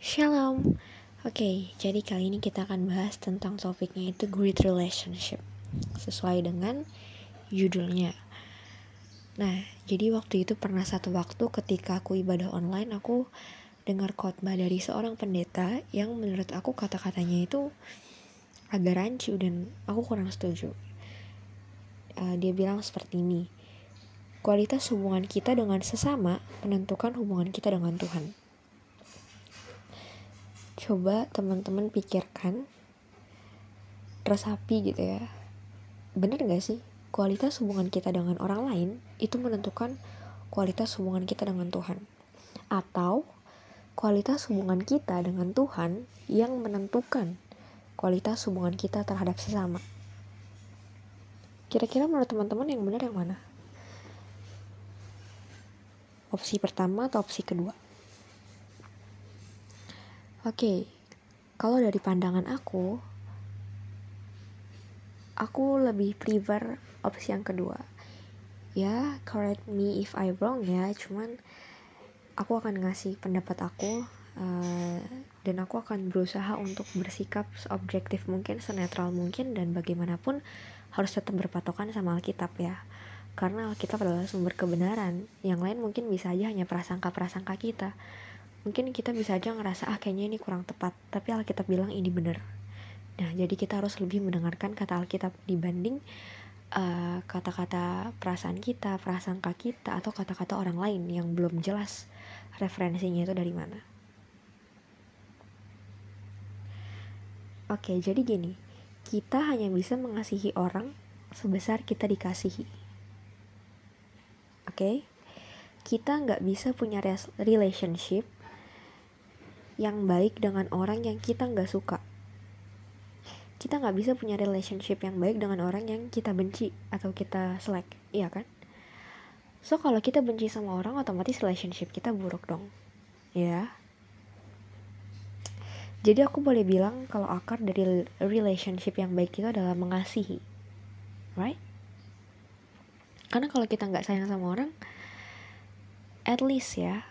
Shalom. Oke, jadi kali ini kita akan bahas tentang topiknya itu great relationship. Sesuai dengan judulnya. Nah, jadi waktu itu pernah satu waktu ketika aku ibadah online, aku dengar khotbah dari seorang pendeta yang menurut aku kata-katanya itu agak rancu dan aku kurang setuju. Uh, dia bilang seperti ini. Kualitas hubungan kita dengan sesama menentukan hubungan kita dengan Tuhan. Coba teman-teman pikirkan resapi gitu ya. Bener gak sih? Kualitas hubungan kita dengan orang lain itu menentukan kualitas hubungan kita dengan Tuhan. Atau kualitas hubungan kita dengan Tuhan yang menentukan kualitas hubungan kita terhadap sesama. Kira-kira menurut teman-teman yang benar yang mana? opsi pertama atau opsi kedua oke kalau dari pandangan aku aku lebih prefer opsi yang kedua. Ya correct me if I wrong ya cuman aku akan ngasih pendapat aku uh, dan aku akan berusaha untuk bersikap objektif mungkin senetral mungkin dan bagaimanapun harus tetap berpatokan sama Alkitab ya. Karena Alkitab adalah sumber kebenaran yang lain mungkin bisa aja hanya prasangka-prasangka kita mungkin kita bisa aja ngerasa ah kayaknya ini kurang tepat. Tapi Alkitab bilang ini benar. Nah jadi kita harus lebih mendengarkan kata Alkitab dibanding kata eh, kata-kata perasaan kita prasangka kita atau kata-kata orang lain yang belum jelas referensinya itu dari mana. Oke, jadi gini, kita hanya bisa mengasihi orang sebesar kita dikasihi. Okay? kita nggak bisa punya relationship yang baik dengan orang yang kita nggak suka. Kita nggak bisa punya relationship yang baik dengan orang yang kita benci atau kita selek iya kan? So kalau kita benci sama orang otomatis relationship kita buruk dong ya. Jadi aku boleh bilang kalau akar dari relationship yang baik itu adalah mengasihi right? Karena kalau kita nggak sayang sama orang at least ya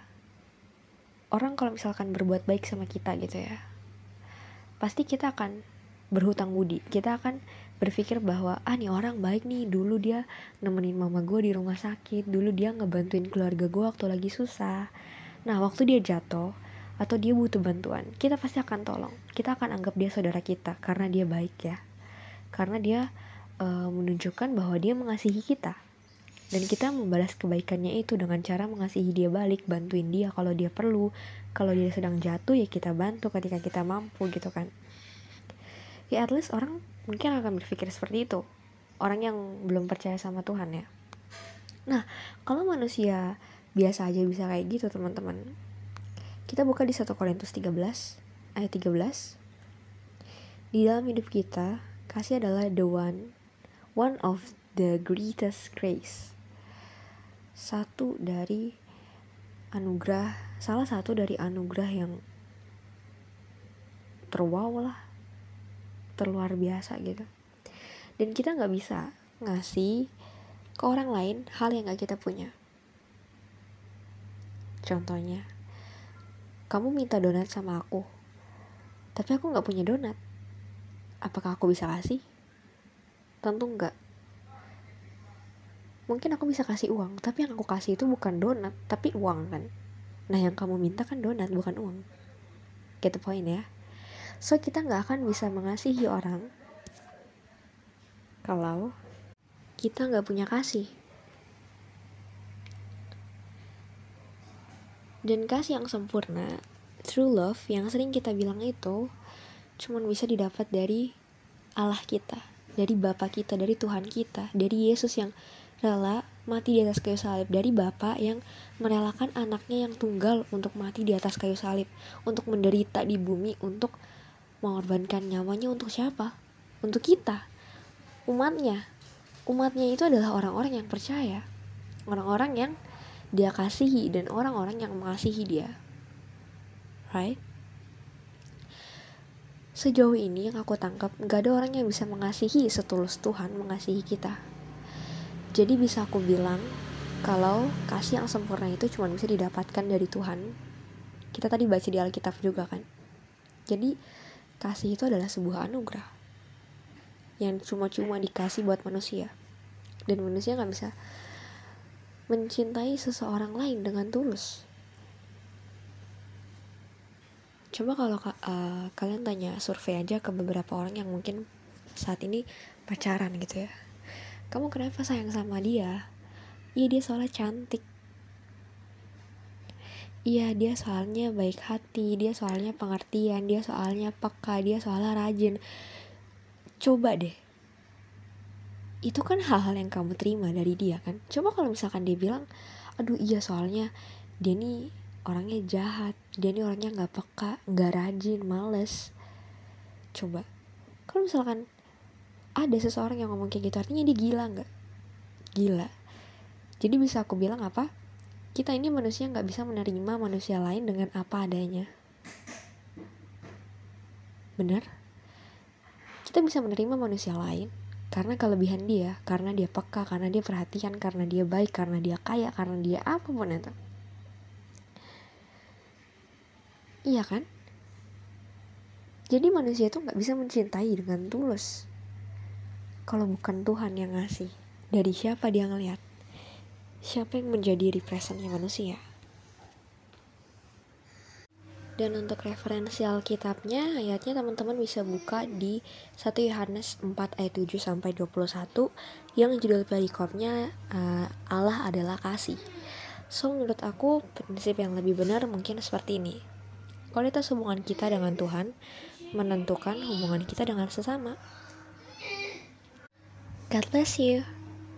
orang kalau misalkan berbuat baik sama kita gitu ya pasti kita akan berhutang budi. Kita akan berpikir bahwa ah nih orang baik nih dulu dia nemenin mama gue di rumah sakit dulu dia ngebantuin keluarga gue waktu lagi susah. Nah waktu dia jatuh atau dia butuh bantuan kita pasti akan tolong. Kita akan anggap dia saudara kita karena dia baik ya. Karena dia uh, menunjukkan bahwa dia mengasihi kita dan kita membalas kebaikannya itu dengan cara mengasihi dia balik bantuin dia. Kalau dia perlu kalau dia sedang jatuh ya kita bantu ketika kita mampu gitu kan. Ya at least orang mungkin akan berpikir seperti itu. Orang yang belum percaya sama Tuhan ya. Nah kalau manusia biasa aja bisa kayak gitu teman-teman. Kita buka di 1 Korintus 13 ayat 13 di dalam hidup kita kasih adalah the one one of the greatest grace satu dari anugerah salah satu dari anugerah yang terwow lah terluar biasa gitu. Dan kita nggak bisa ngasih ke orang lain hal yang gak kita punya. Contohnya kamu minta donat sama aku tapi aku nggak punya donat. Apakah aku bisa kasih? Tentu enggak mungkin aku bisa kasih uang tapi yang aku kasih itu bukan donat tapi uang kan? Nah yang kamu minta kan donat bukan uang. Get the point ya. So kita nggak akan bisa mengasihi orang kalau kita nggak punya kasih. Dan kasih yang sempurna true love yang sering kita bilang itu cuman bisa didapat dari Allah kita dari Bapa kita dari Tuhan kita dari Yesus yang rela mati di atas kayu salib dari bapak yang merelakan anaknya yang tunggal untuk mati di atas kayu salib untuk menderita di bumi untuk mengorbankan nyawanya untuk siapa? Untuk kita. Umatnya. Umatnya itu adalah orang-orang yang percaya. Orang-orang yang dia kasihi dan orang-orang yang mengasihi dia. Right? Sejauh ini yang aku tangkap gak ada orang yang bisa mengasihi setulus Tuhan mengasihi kita jadi bisa aku bilang kalau kasih yang sempurna itu cuma bisa didapatkan dari Tuhan. Kita tadi baca di Alkitab juga kan. Jadi kasih itu adalah sebuah anugerah yang cuma-cuma dikasih buat manusia. Dan manusia nggak bisa mencintai seseorang lain dengan tulus. Coba kalau uh, kalian tanya survei aja ke beberapa orang yang mungkin saat ini pacaran gitu ya kamu kenapa sayang sama dia? Iya dia soalnya cantik. Iya dia soalnya baik hati dia soalnya pengertian dia soalnya peka dia soalnya rajin. Coba deh. Itu kan hal-hal yang kamu terima dari dia kan? Coba kalau misalkan dia bilang aduh iya soalnya dia nih orangnya jahat dia nih orangnya nggak peka nggak rajin males. Coba. Kalau misalkan ada seseorang yang ngomong kayak gitu artinya dia gila nggak? Gila. Jadi bisa aku bilang apa? Kita ini manusia nggak bisa menerima manusia lain dengan apa adanya. Benar? Kita bisa menerima manusia lain karena kelebihan dia karena dia peka karena dia perhatian karena dia baik karena dia kaya karena dia apa pun itu. Iya kan? Jadi manusia itu nggak bisa mencintai dengan tulus kalau bukan Tuhan yang ngasih dari siapa dia ngelihat siapa yang menjadi representnya manusia. Dan untuk referensi Alkitabnya, ayatnya teman-teman bisa buka di 1 Yohanes 4 ayat 7 sampai 21 yang judul perikopnya uh, Allah adalah kasih. So menurut aku prinsip yang lebih benar mungkin seperti ini. Kualitas hubungan kita dengan Tuhan menentukan hubungan kita dengan sesama. God bless you.